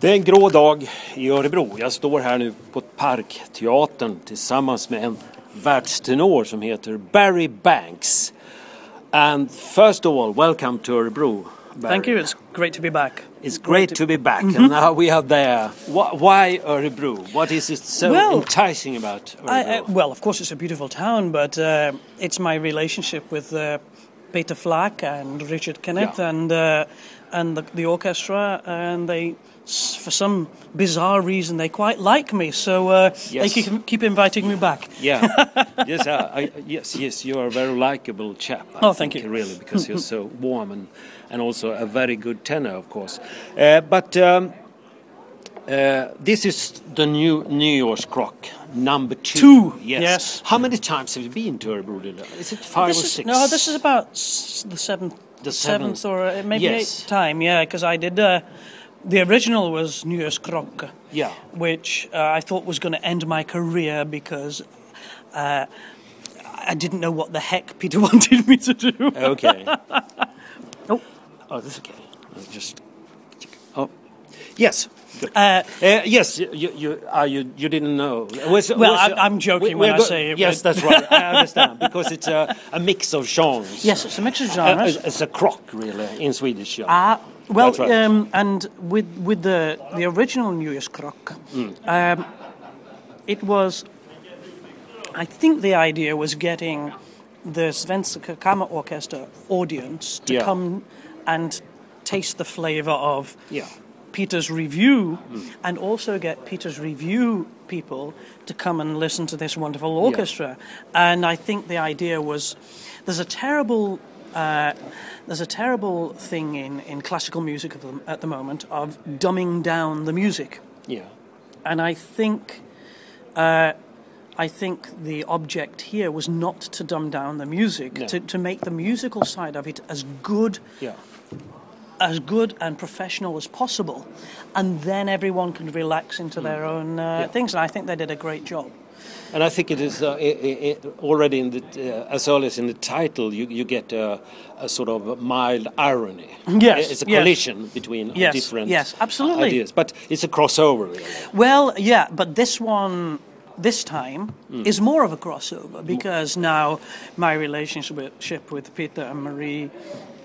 Det är en grå dag i Örebro. Jag står här nu på Parkteatern tillsammans med en världstenor som heter Barry Banks. And first of all, welcome to Örebro. Barry. Thank you. It's great to be back. It's great to be back, and now we are there. Wh- Why Örebro? What is it so Well, enticing about Örebro? I, I, well, of course, it's a beautiful town, but uh, it's my relationship with uh, Peter Flack and Richard Kenneth Yeah. and uh, and the, the orchestra, and they, for some bizarre reason, they quite like me, so uh, they keep, keep inviting me back. Yeah, yes, uh, I, yes, yes. You are a very likable chap. I Oh, thank think, you. Really, because you're so warm and and also a very good tenor, of course. Uh, but um, uh, this is the new New Year's Crock number two. Two, Yes. yes. How many times have you been to Örebro? Is it five This or is- six? No, this is about the seventh, The seventh, seventh. or uh, maybe Yes. eighth time. Yeah, because I did. Uh, the original was New Year's Krok, Yeah. which uh, I thought was going to end my career because uh, I didn't know what the heck Peter wanted me to do. Okay. Oh. Oh, this is okay. I'll just. Oh. Yes. Uh, Uh, yes, you you you, uh, you you didn't know. Was, Well, was- I'm- I'm joking when I say it, Yes, that's right. I understand because it's a, a mix of genres. yes, it's a mix of Uh, genres. it's- a crock, really, in Swedish. yeah. Ah, well, right. um, and with with the the original New Year's Krok, Mm. um, it was. I think the idea was getting the Svenska Kammarorkester audience to Yeah. come and taste the flavor of Yeah. Peter's revue, and also get Peter's revue people to come and listen to this wonderful orchestra. And I think the idea was there's a terrible. Uh, there's a terrible thing in, in classical music at the, at the moment of dumbing down the music, yeah. and I think uh, I think the object here was not to dumb down the music, No. to, to make the musical side of it as good Yeah. As good and professional as possible, and then everyone can relax into their own uh, things. And I think they did a great job. And I think it is uh, i i i already in the uh, as early as in the title, you, you get a, a sort of mild irony. Yes, it's a yes. collision between Yes, different yes, absolutely. ideas, but it's a crossover. Really. Well, yeah, but this one, this time, Mm. is more of a crossover because now my relationship with Peter and Marie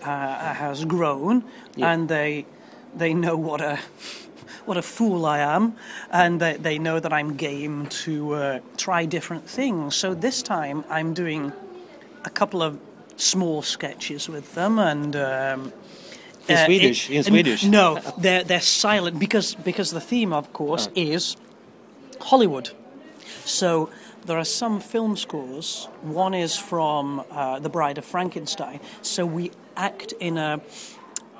uh, has grown, Yeah. and they they know what a what a fool I am, and they, they know that I'm game to uh, try different things. So this time I'm doing a couple of small sketches with them, and. Um, In uh, Swedish? In Swedish? No, they're they're silent because because the theme, of course, is Hollywood. So there are some film scores. One is from uh, The Bride of Frankenstein. So we act in a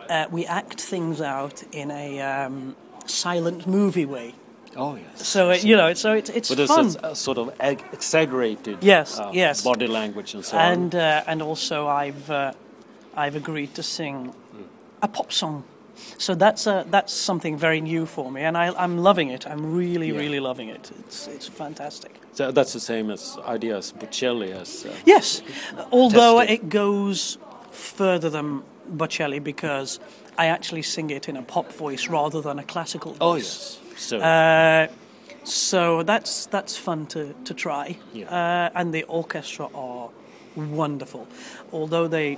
uh, we act things out in a um, silent movie way. Oh yes. So it, you know, so it's it's But fun. it's a, a sort of eg- exaggerated Yes, uh, yes. body language and so on. and uh, and also I've uh, I've agreed to sing a pop song. So that's uh, that's something very new for me, and I, I'm loving it. I'm really, Yeah. really loving it. It's it's fantastic. So that's the same as idea as Bocelli has. Uh, Yes, although Tested. it goes further than Bocelli because I actually sing it in a pop voice rather than a classical voice. oh yes. So Uh, so that's that's fun to, to try. Yeah. Uh, and the orchestra are wonderful. Although they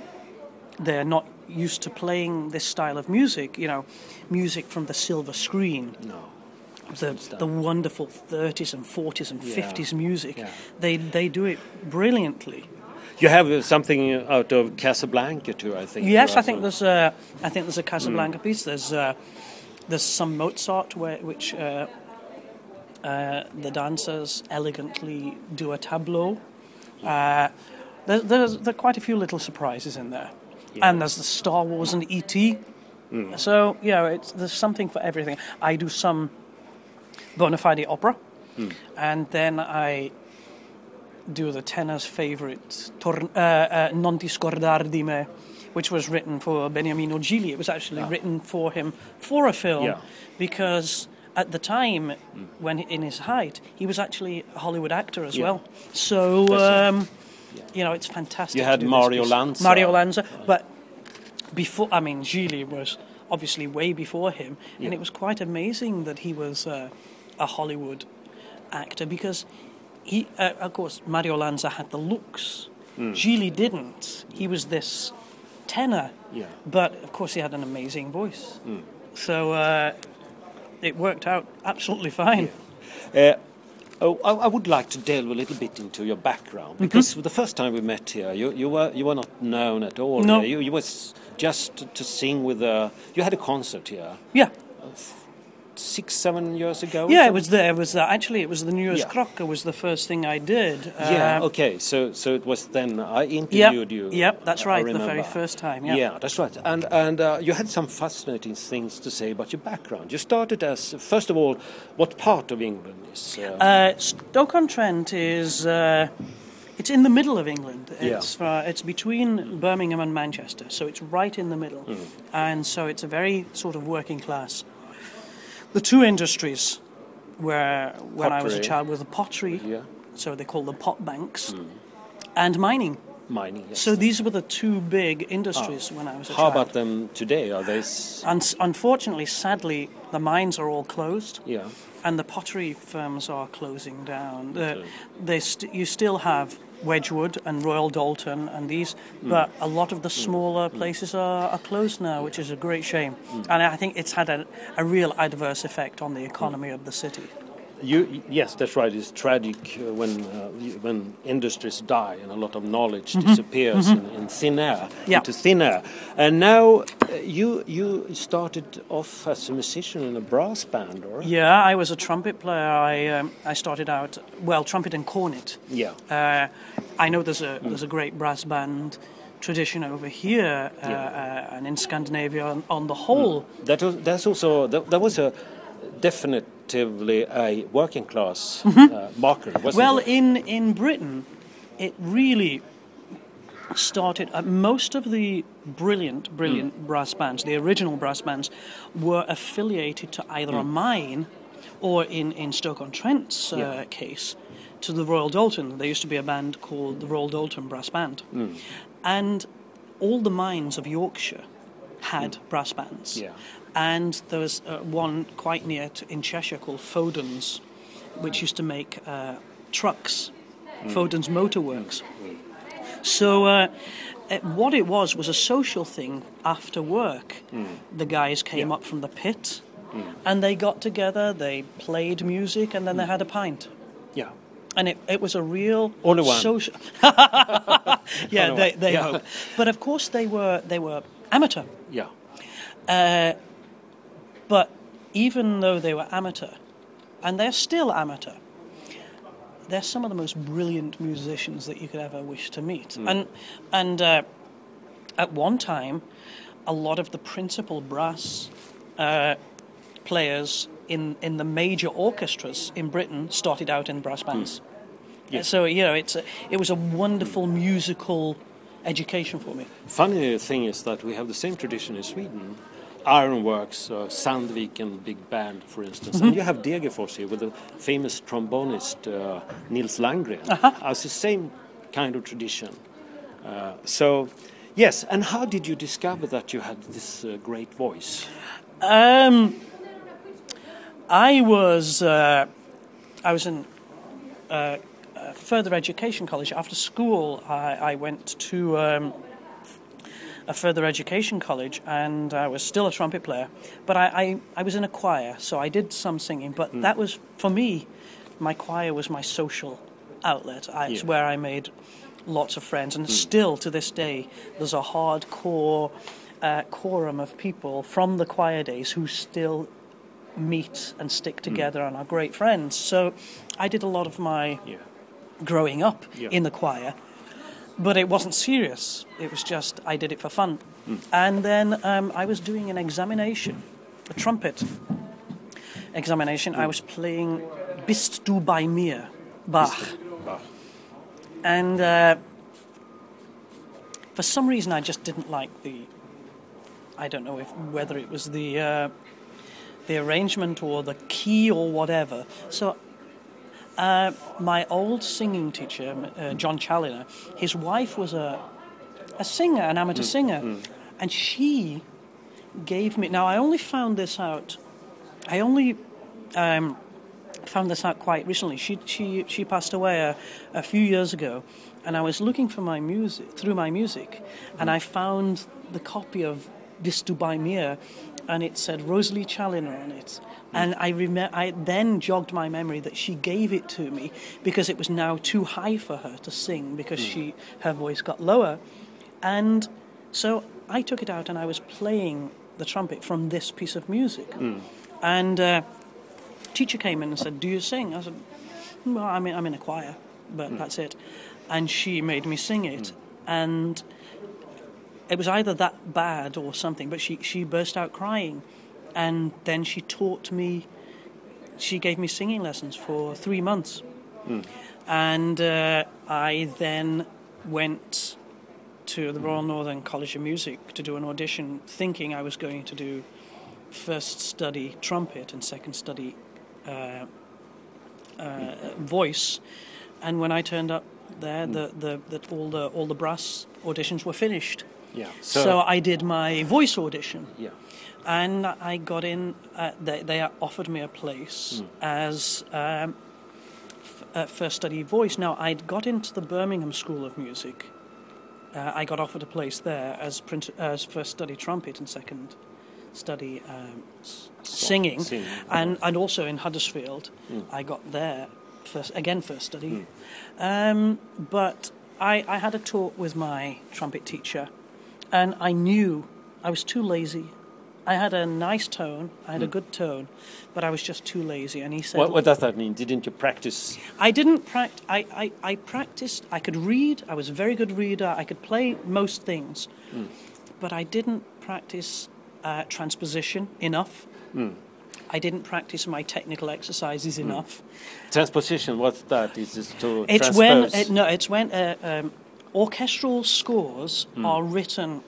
they're not used to playing this style of music, you know, music from the silver screen. no. The, the wonderful 30s and 40s and Yeah. 50s music. Yeah. They they do it brilliantly. You have uh, something out of Casablanca too, I think. Yes, I think there's a I think there's a Mm. Casablanca piece. There's uh, there's some Mozart where which uh, uh, the dancers elegantly do a tableau. Uh, there, there's there are quite a few little surprises in there, and there's the Star Wars and ET. Mm. So yeah, it's, there's something for everything. I do some bona fide opera, Mm. and then I do the tenor's favorite Tor- uh, uh, Non ti scordar di me, which was written for Beniamino Gigli. It was actually written for him for a film Yeah. because at the time, when in his height, he was actually a Hollywood actor as Yeah. well. So, um, you know, it's fantastic. You had Mario. Lanza. Mario Lanza, but before, I mean, Gigli was obviously way before him, Yeah. and it was quite amazing that he was uh, a Hollywood actor because he, uh, of course, Mario Lanza had the looks. Hmm. Gigli didn't. He was this tenor, Yeah. but of course he had an amazing voice. Hmm. So uh, it worked out absolutely fine. Uh, oh, I, I would like to delve a little bit into your background Mm-hmm. because the first time we met here, you, you were you were not known at all. No. You, you was just to, to sing with a. You had a concert here Yeah. Six, seven years ago. Yeah, it was there. It was actually it was the New Year's Yeah. Crocker was the first thing I did. Yeah. Um, okay. So so it was then I Yep. interviewed you. Yep, that's right. The very first time. Yeah. Yeah, that's right. And and uh, you had some fascinating things to say about your background. You started as first of all, what part of England is? Uh, Uh, Stoke-on-Trent is uh, it's in the middle of England. Yeah. It's uh, it's between Birmingham and Manchester, so it's right in the middle, Mm. and so it's a very sort of working class. The two industries where when I was a child were the pottery, yeah, so they call them pot banks, Mm. and mining. mining. Yes. So these were the two big industries when I was a How child. How about them today? Are they? s- And unfortunately, sadly, the mines are all closed. Yeah. and the pottery firms are closing down. The, Okay. they st- you still have Wedgwood and Royal Doulton and these, Mm. but a lot of the smaller places are, are closed now, which is a great shame. Mm. And I think it's had a, a real adverse effect on the economy of the city. You, yes, that's right. It's tragic uh, when uh, when industries die and a lot of knowledge disappears in, in thin air, Mm-hmm. Yeah. into thin air. And now uh, you you started off as a musician in a brass band, or Yeah, I was a trumpet player. I um, I started out well, trumpet and cornet. yeah, Uh, I know there's a there's a great brass band tradition over here uh, uh, and in Scandinavia on, on the whole. that was that's also that, that was a definitively a working class uh, marker, wasn't Mm-hmm. Well, it? in in Britain, it really started. Uh, most of the brilliant, brilliant Hmm. brass bands, the original brass bands, were affiliated to either a Hmm. mine, or in in Stoke-on-Trent's uh, Yeah. case, to the Royal Doulton. There used to be a band called the Royal Doulton Brass Band, Hmm. and all the mines of Yorkshire had brass bands. Yeah. And there was uh, one quite near to, in Cheshire called Foden's, which used to make uh, trucks, Foden's Motorworks. So, uh, uh, what it was was a social thing after work. The guys came Yeah. up from the pit and they got together, they played music, and then they had a pint. yeah. And it, it was a real Only one. social. yeah, Only they, they Yeah. hope. But of course, they were they were amateur. Yeah. But even though they were amateur, and they're still amateur, they're some of the most brilliant musicians that you could ever wish to meet. And and uh, at one time, a lot of the principal brass uh, players in in the major orchestras in Britain started out in brass bands. Yeah. So you know, it's a, it was a wonderful musical education for me. Funny thing is that we have the same tradition in Sweden. Ironworks, uh, Sandviken Big Band, for instance. And you have Degerfors here with the famous trombonist uh, Nils Landgren. Uh It's the same kind of tradition. Uh, so, yes, and how did you discover that you had this uh, great voice? Um, I was uh, I was in uh, uh, further education college. After school, I, I went to um, a further education college, and I was still a trumpet player. But I, I, I was in a choir, so I did some singing. But hmm. that was for me, my choir was my social outlet. I, It's Yeah. where I made lots of friends, and hmm. still to this day, there's a hardcore uh, quorum of people from the choir days who still meet and stick hmm. together and are great friends. So I did a lot of my Yeah. growing up Yeah. in the choir, but it wasn't serious. It was just I did it for fun. And then um, I was doing an examination, a trumpet examination. I was playing Bist du bei mir, Bach. Bach. And uh, for some reason, I just didn't like the. I don't know if whether it was the uh, the arrangement or the key or whatever. So, uh, my old singing teacher, uh, John Challoner, his wife was a a singer, an amateur singer, and she gave me. Now, I only found this out. I only um, found this out quite recently. She she she passed away a, a few years ago, and I was looking for my music through my music, and I found the copy of Bist du bei mir, and it said Rosalie Challoner on it. And I, rem- I then jogged my memory that she gave it to me because it was now too high for her to sing because hmm. she her voice got lower, and so I took it out and I was playing the trumpet from this piece of music, hmm. and uh, teacher came in and said, "Do you sing?" I said, "Well, I'm in, I'm in a choir, but hmm. that's it," and she made me sing it, and it was either that bad or something, but she, she burst out crying. And then she taught me, she gave me singing lessons for three months. And uh, I then went to the Royal Northern College of Music to do an audition, thinking I was going to do first study trumpet and second study uh, uh, voice. And when I turned up there, the, the, the, all, the, all the brass auditions were finished. Yeah. So, I did my voice audition, yeah. and I got in. Uh, they, they offered me a place as um, f- uh, first study voice. Now I'd got into the Birmingham School of Music. Uh, I got offered a place there as print, as first study trumpet and second study um, s- singing, singing. and and also in Huddersfield. I got there first again first study, um, but I, I had a talk with my trumpet teacher, and I knew I was too lazy. I had a nice tone, I had a good tone, but I was just too lazy. And he said, What, what does that mean? Didn't you practice? I didn't practice. I, I, I practiced. I could read. I was a very good reader. I could play most things, but I didn't practice uh, transposition enough. I didn't practice my technical exercises hmm. enough. Transposition, what's that? Is this to It's when it, no, it's when uh, um, orchestral scores hmm. are written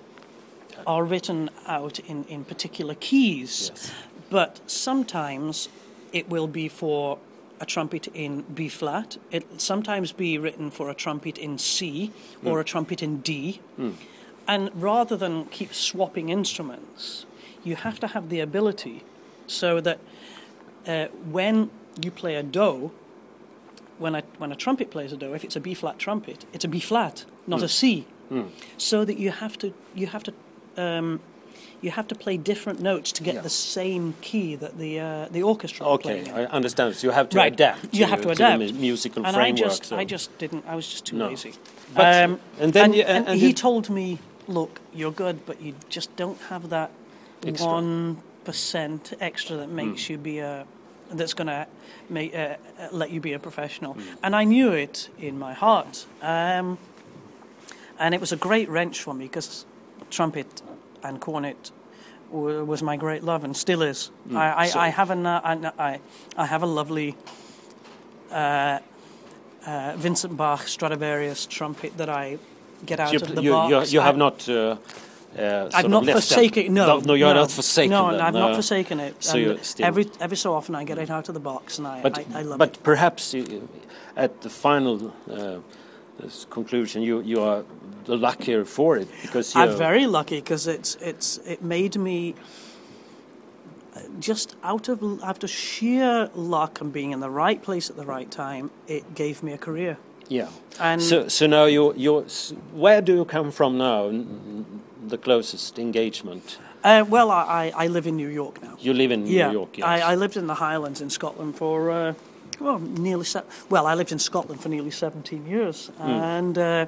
are written out in, in particular keys, Yes. but sometimes it will be for a trumpet in B flat. It'll sometimes be written for a trumpet in C or hmm. a trumpet in D. And rather than keep swapping instruments, you have to have the ability so that uh, when you play a do, when a, when a trumpet plays a do, if it's a B flat trumpet, it's a B flat, not a C. So that you have to you have to um, you have to play different notes to get Yeah. the same key that the uh, the orchestra Okay, playing. I understand. So you have to Right. adapt. You to, have to to adapt. the mu- musical and framework. I just, so- I just didn't. I was just too No. lazy. But- um, and then and, you- and and he told me, "Look, you're good, but you just don't have that Extra. one percent extra that makes Hmm. you be a." That's going to make uh, uh, let you be a professional, Hmm. and I knew it in my heart. Um, and it was a great wrench for me because trumpet and cornet wa- was my great love and still is. I, I, Hmm. So- I have a na- I, I, I have a lovely uh, uh, Vincent Bach Stradivarius trumpet that I get out you, of the you, you, box. you have I- not. Uh, I've not forsaken. No, no, you're no, not forsaken. No, them, I've no. not forsaken it. So every every so often I get it out of the box and I But I, I love but it. But perhaps you, at the final uh, this conclusion, you you are the luckier for it because you I'm very lucky because it's it's it made me uh, just out of out of sheer luck and being in the right place at the right time. It gave me a career. yeah. And So so now you you where do you come from now? The closest engagement. uh, well, I, I I live in New York now. You live in yeah, New York. Yes. I, I lived in the Highlands in Scotland for uh, well nearly se- well I lived in Scotland for nearly seventeen years, Hmm. and uh,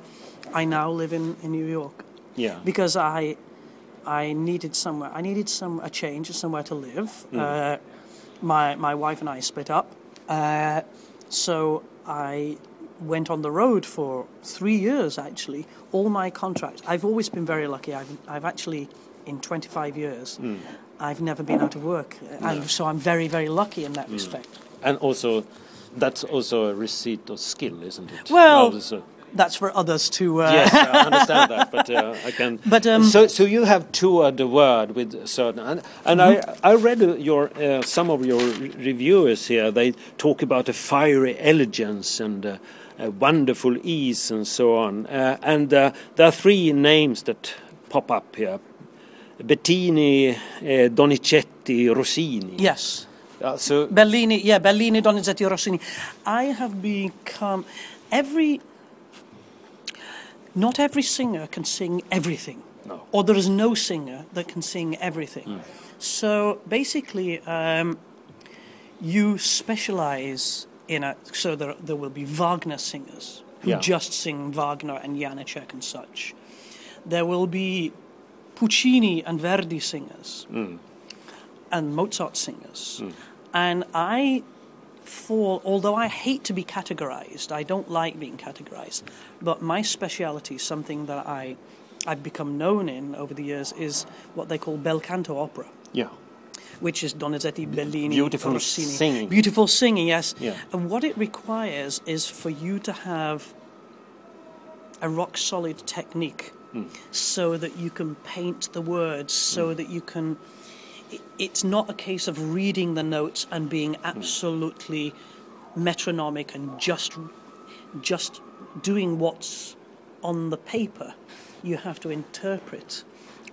I now live in, in New York yeah. because I I needed somewhere I needed some a change, somewhere to live. Uh, my my wife and I split up, uh, so I went on the road for three years. Actually, all my contracts. I've always been very lucky. I've I've actually in 25 years. I've never been out of work, and so I'm very, very lucky in that respect. And also, that's also a receipt of skill, isn't it? Well, That's for others to. Uh, yes, I understand that, but uh, I can. But, um, so, so you have toured the world with certain, and, and Mm-hmm. I, I read your uh, some of your reviewers here. They talk about a fiery elegance and uh, wonderful ease and so on. Uh, and uh, there are three names that pop up here: Bettini, eh, Donizetti, Rossini. Yes. Uh, so Bellini, yeah, Bellini, Donizetti, Rossini. I have become every. Not every singer can sing everything, No. or there is no singer that can sing everything. So basically, um, you specialize in a. So there, there will be Wagner singers who Yeah. just sing Wagner and Janacek and such. There will be Puccini and Verdi singers mm. and Mozart singers. Mm. And I fall, although I hate to be categorized, I don't like being categorized, but my speciality, something that I, I've become known in over the years, is what they call bel canto opera. yeah, Which is Donizetti, Bellini, Beautiful Rossini. singing. Beautiful singing, yes. Yeah. And what it requires is for you to have a rock solid technique Hmm. so that you can paint the words, so that you can. It's not a case of reading the notes and being Hmm. absolutely metronomic and just, just doing what's on the paper. You have to interpret.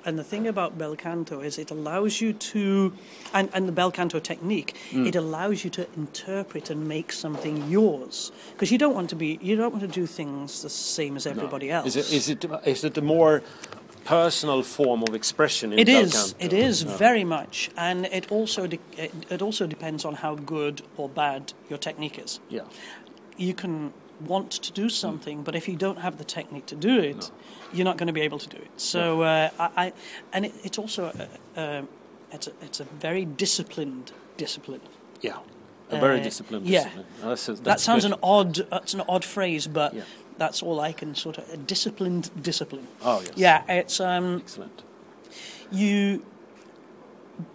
And the thing about bel canto is it allows you to, and, and the bel canto technique, Mm. it allows you to interpret and make something yours. Because you don't want to be, you don't want to do things the same as everybody else. Is it, is it is it a more personal form of expression in It bel is. canto? It is very much, and it also de- it, it also depends on how good or bad your technique is. Yeah. You can want to do something, but if you don't have the technique to do it, you're not going to be able to do it. So uh, I, I, and it, it's also a, a, it's a, it's a very disciplined discipline. Yeah. A very Uh, disciplined yeah. discipline. That's- that's that sounds good. an odd that's an odd phrase, but Yeah. that's all I can sort of a disciplined discipline. Oh, yes. Yeah, it's um, Excellent. you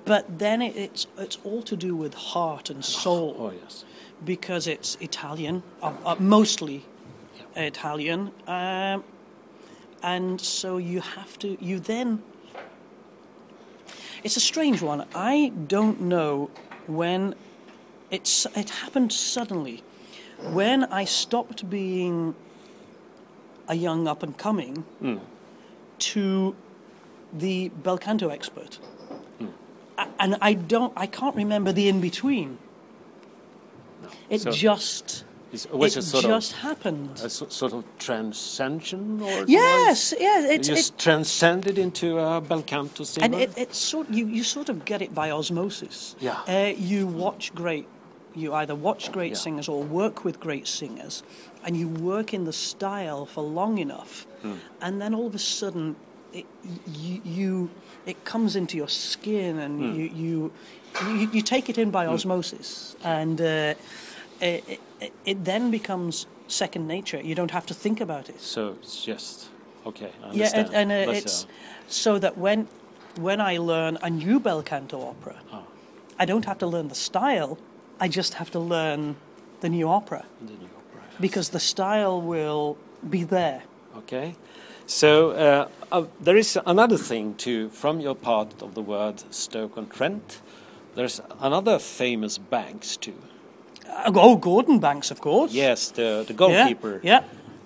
but then it, it's it's all to do with heart and soul Oh, yes. Because it's Italian, uh, uh, mostly Italian, um, and so you have to. You then. It's a strange one. I don't know when it's. It happened suddenly, when I stopped being a young up and coming to the bel canto expert, A- and I don't. I can't remember the in between. It So- just It's, was it it sort just of happened. a sort of transcension or Yes, yes, was- it's you it, just transcended into a bel canto singer? and it, it's sort you you sort of get it by osmosis. Yeah. Uh, you watch great. You either watch great Yeah. singers or work with great singers, and you work in the style for long enough, Hmm. and then all of a sudden, it, you, you it comes into your skin, and Hmm. you, you you you take it in by osmosis, and uh, it, it, it then becomes second nature. You don't have to think about it. so it's just okay. I Yeah, and, and uh, it's uh, so that when when I learn a new bel canto opera, Ah. I don't have to learn the style. I just have to learn the new opera the new opera. because the style will be there. Okay. So uh, uh, there is another thing too from your part of the word Stoke-on-Trent. There's another famous banks too. Uh, oh, Gordon Banks, of course. Yes, the the goalkeeper. Yeah.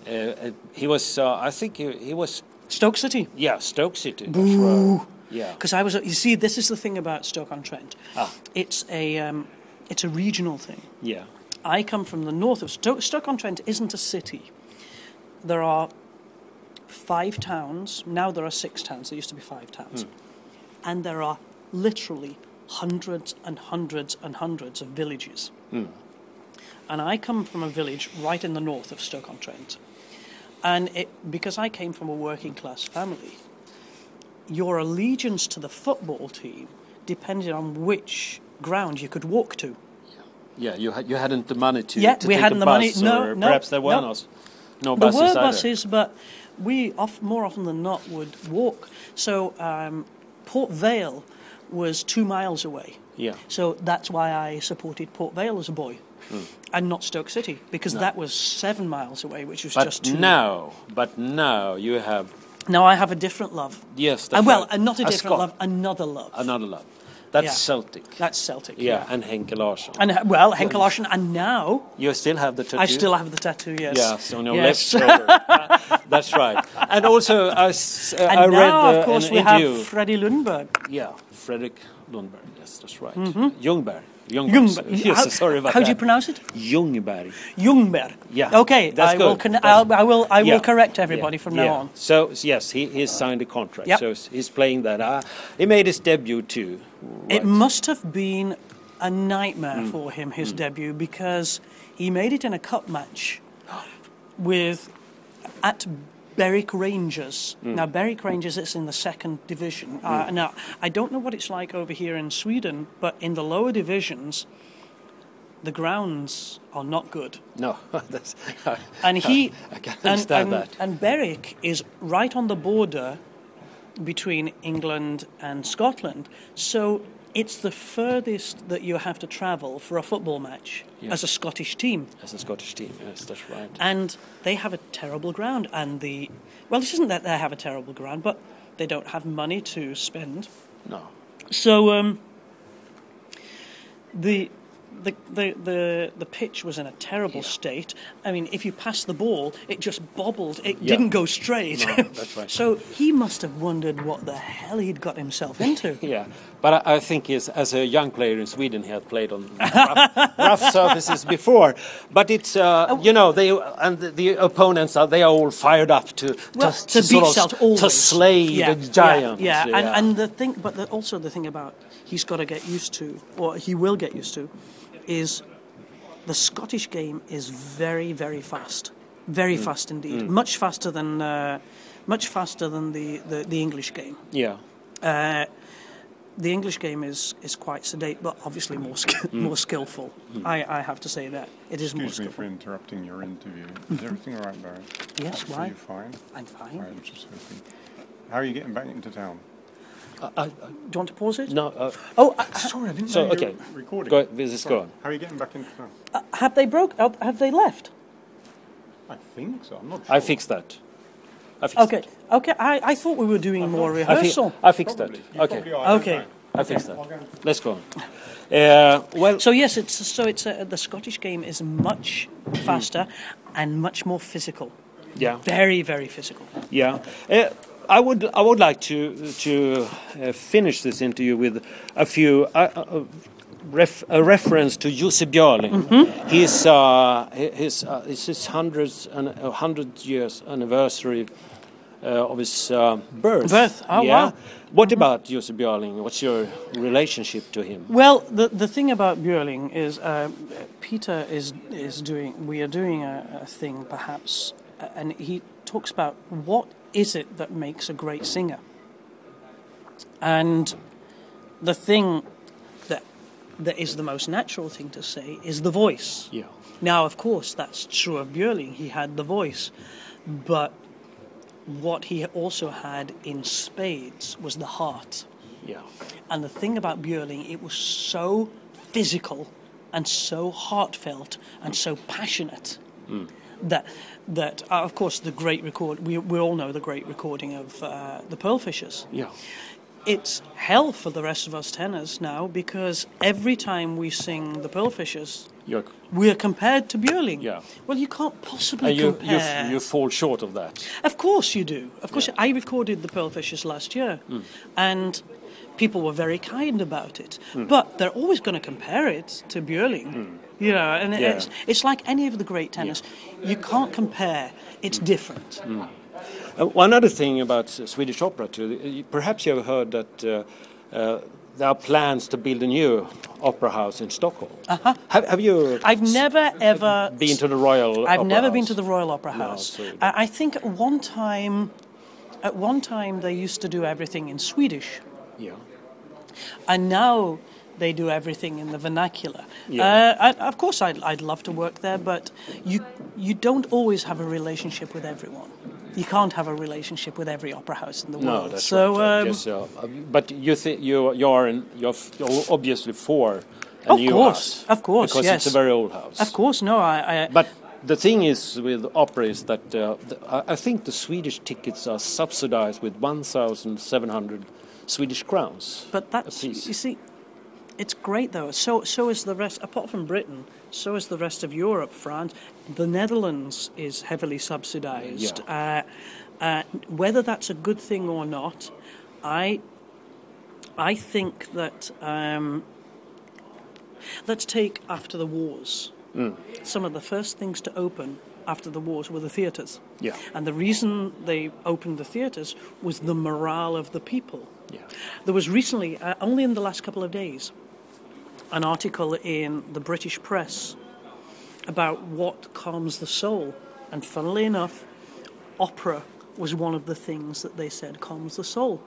Uh, uh, he was. Uh, I think he, he was. Stoke City. Yeah, Stoke City. right. Yeah. Because I was, you see, this is the thing about Stoke on Trent. Ah. It's a, um, it's a regional thing. Yeah. I come from the north of Stoke. Stoke on Trent isn't a city. There are five towns. Now there are six towns. There used to be five towns. And there are literally hundreds and hundreds and hundreds of villages. And I come from a village right in the north of Stoke on Trent. And it, because I came from a working class family, your allegiance to the football team depended on which ground you could walk to. Yeah. You had you hadn't the money to. Yeah, to we take hadn't the money- bus, no, or no, Perhaps there were no. no, no There buses were either. buses, but we off, more often than not would walk. So um, Port Vale was two miles away. Yeah. So that's why I supported Port Vale as a boy, Hmm. and not Stoke City because that was seven miles away, which was But just too. now, but now you have Now I have a different love. yes. Uh, that's well, right. uh, not a A different love, another love. Another love. That's yeah. Celtic. That's Celtic. Yeah, and Henke Larsson. And uh, well, Henke Larsson, and now you still have the tattoo. I still have the tattoo. Yes. Yes, on your Yes. left shoulder. That's right. And also, I, uh, And I read now, uh, of course, we interview. have Freddie Lundberg. Yeah, Fredrik Lundberg. Yes, that's right. Ljungberg. Ljungberg. Jungberg. Yes, how, sorry about how that. do you pronounce it? Ljungberg. Jungberg. Yeah, Okay, that's I will. good. Con- I'll, I will. I Yeah. will correct everybody Yeah, from yeah. now on. So yes, he he signed a contract. Yep. So he's playing that. Uh, he made his debut too. It must have been a nightmare Mm. for him, his debut, because he made it in a cup match with at Berwick Rangers. Mm. Now, Berwick Rangers is in the second division. Uh, now, I don't know what it's like over here in Sweden, but in the lower divisions, the grounds are not good. No, that's. And he I can and, understand and, that. and Berwick is right on the border between England and Scotland. So it's the furthest that you have to travel for a football match Yeah. as a Scottish team. As a Scottish team, yes, that's right. And they have a terrible ground. And the. Well, it isn't that they have a terrible ground, but they don't have money to spend. No. So um, the, the the the the pitch was in a terrible state. I mean, if you passed the ball, it just bobbled. It Yeah. didn't go straight. No, that's right. so he must have wondered what the hell he'd got himself into. Yeah, but I, I think he's, as a young player in Sweden, he had played on rough, rough surfaces before. But it's uh, you know they and the, the opponents are they are all fired up to Well, to, to, sort beat of always. to slay Yeah, the giants. Yeah, yeah. And, and the thing, but the, also the thing about he's got to get used to, or he will get used to, is the Scottish game is very, very fast, very Mm. fast indeed, much faster than, uh, much faster than the, the, the English game. yeah, Uh, the English game is, is quite sedate, but obviously more sk- Mm. more skillful. I, I have to say that it is more Excuse me skillful. for interrupting your interview. Is everything all right, Barry? Yes, Hopefully why? You're fine. I'm fine. Right, I'm just hoping. How are you getting back into town? I, I, Do you want to pause it? no. Uh, Oh, uh, Sorry, I didn't So, know you okay. were recording. Go- this is Sorry. go on. How are you getting back into town? uh, have they broke? uh, Have they left? I think so. I'm not sure. I fixed that. I fixed Okay, okay. I, I thought we were doing more I, fi- rehearsal. I fixed Probably. that. You Okay, are. I Okay. I fixed that. Let's go on. Uh, well, So yes, it's so it's uh, the Scottish game is much faster and much more physical. yeah. Very, very physical. Yeah, uh, I would I would like to to uh, finish this interview with a few uh, uh, ref, a reference to Jussi Björling. His uh, his uh, it's his hundreds and uh, hundred years anniversary uh, of his uh, birth. Birth, oh, yeah. wow. What about Jussi Björling? What's your relationship to him? Well, the the thing about Björling is uh, Peter is is doing. We are doing a, a thing, perhaps, uh, and he talks about what is it that makes a great singer. And the thing that that is the most natural thing to say is the voice. Yeah. Now, of course, that's true of Björling. He had the voice, but what he also had in spades was the heart. Yeah. And the thing about Björling, it was so physical and so heartfelt and so passionate mm. That that uh, of course the great record we we all know the great recording of uh, the Pearlfishers. Yeah. It's hell for the rest of us tenors now because every time we sing the Pearlfishers, You're, we are compared to Björling. Yeah. Well, you can't possibly you, you compare. f- you fall short of that. Of course you do. Of course, I recorded the Pearlfishers last year, Hmm. and people were very kind about it. Hmm. But they're always going to compare it to Björling. You know, and Yeah. it's it's like any of the great tenors. You can't compare. It's different. Uh, one other thing about uh, Swedish opera, too, uh, perhaps you have heard that uh, uh, there are plans to build a new opera house in Stockholm. Uh-huh. Have, have you I've never ever been to the Royal I've Opera never been House? to the Royal Opera No, House. so I, I think at one time, at one time they used to do everything in Swedish. Yeah. and now they do everything in the vernacular. Yeah. Uh, I, of course, I'd, I'd love to work there, but you you don't always have a relationship with everyone. You can't have a relationship with every opera house in the No, world. that's so, right. um, Yes, uh, but you think you you are in, you're, f- you're obviously for a Of new course, house, of course, because yes. it's a very old house. of course, no, I. I But the thing is with opera is that uh, the, I think the Swedish tickets are subsidized with 1,700 Swedish crowns. but that's you see, it's great though. So so is the rest. Apart from Britain, so is the rest of Europe. France, the Netherlands is heavily subsidised. Uh, uh, whether that's a good thing or not, I I think that um, let's take after the wars. Some of the first things to open after the wars were the theatres. Yeah. And the reason they opened the theatres was the morale of the people. Yeah. There was recently, uh, only in the last couple of days, an article in the British press about what calms the soul. And funnily enough, opera was one of the things that they said calms the soul.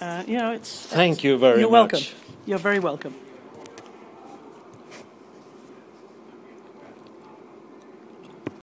Uh, you know, it's. Thank you very much. You're welcome. You're very welcome.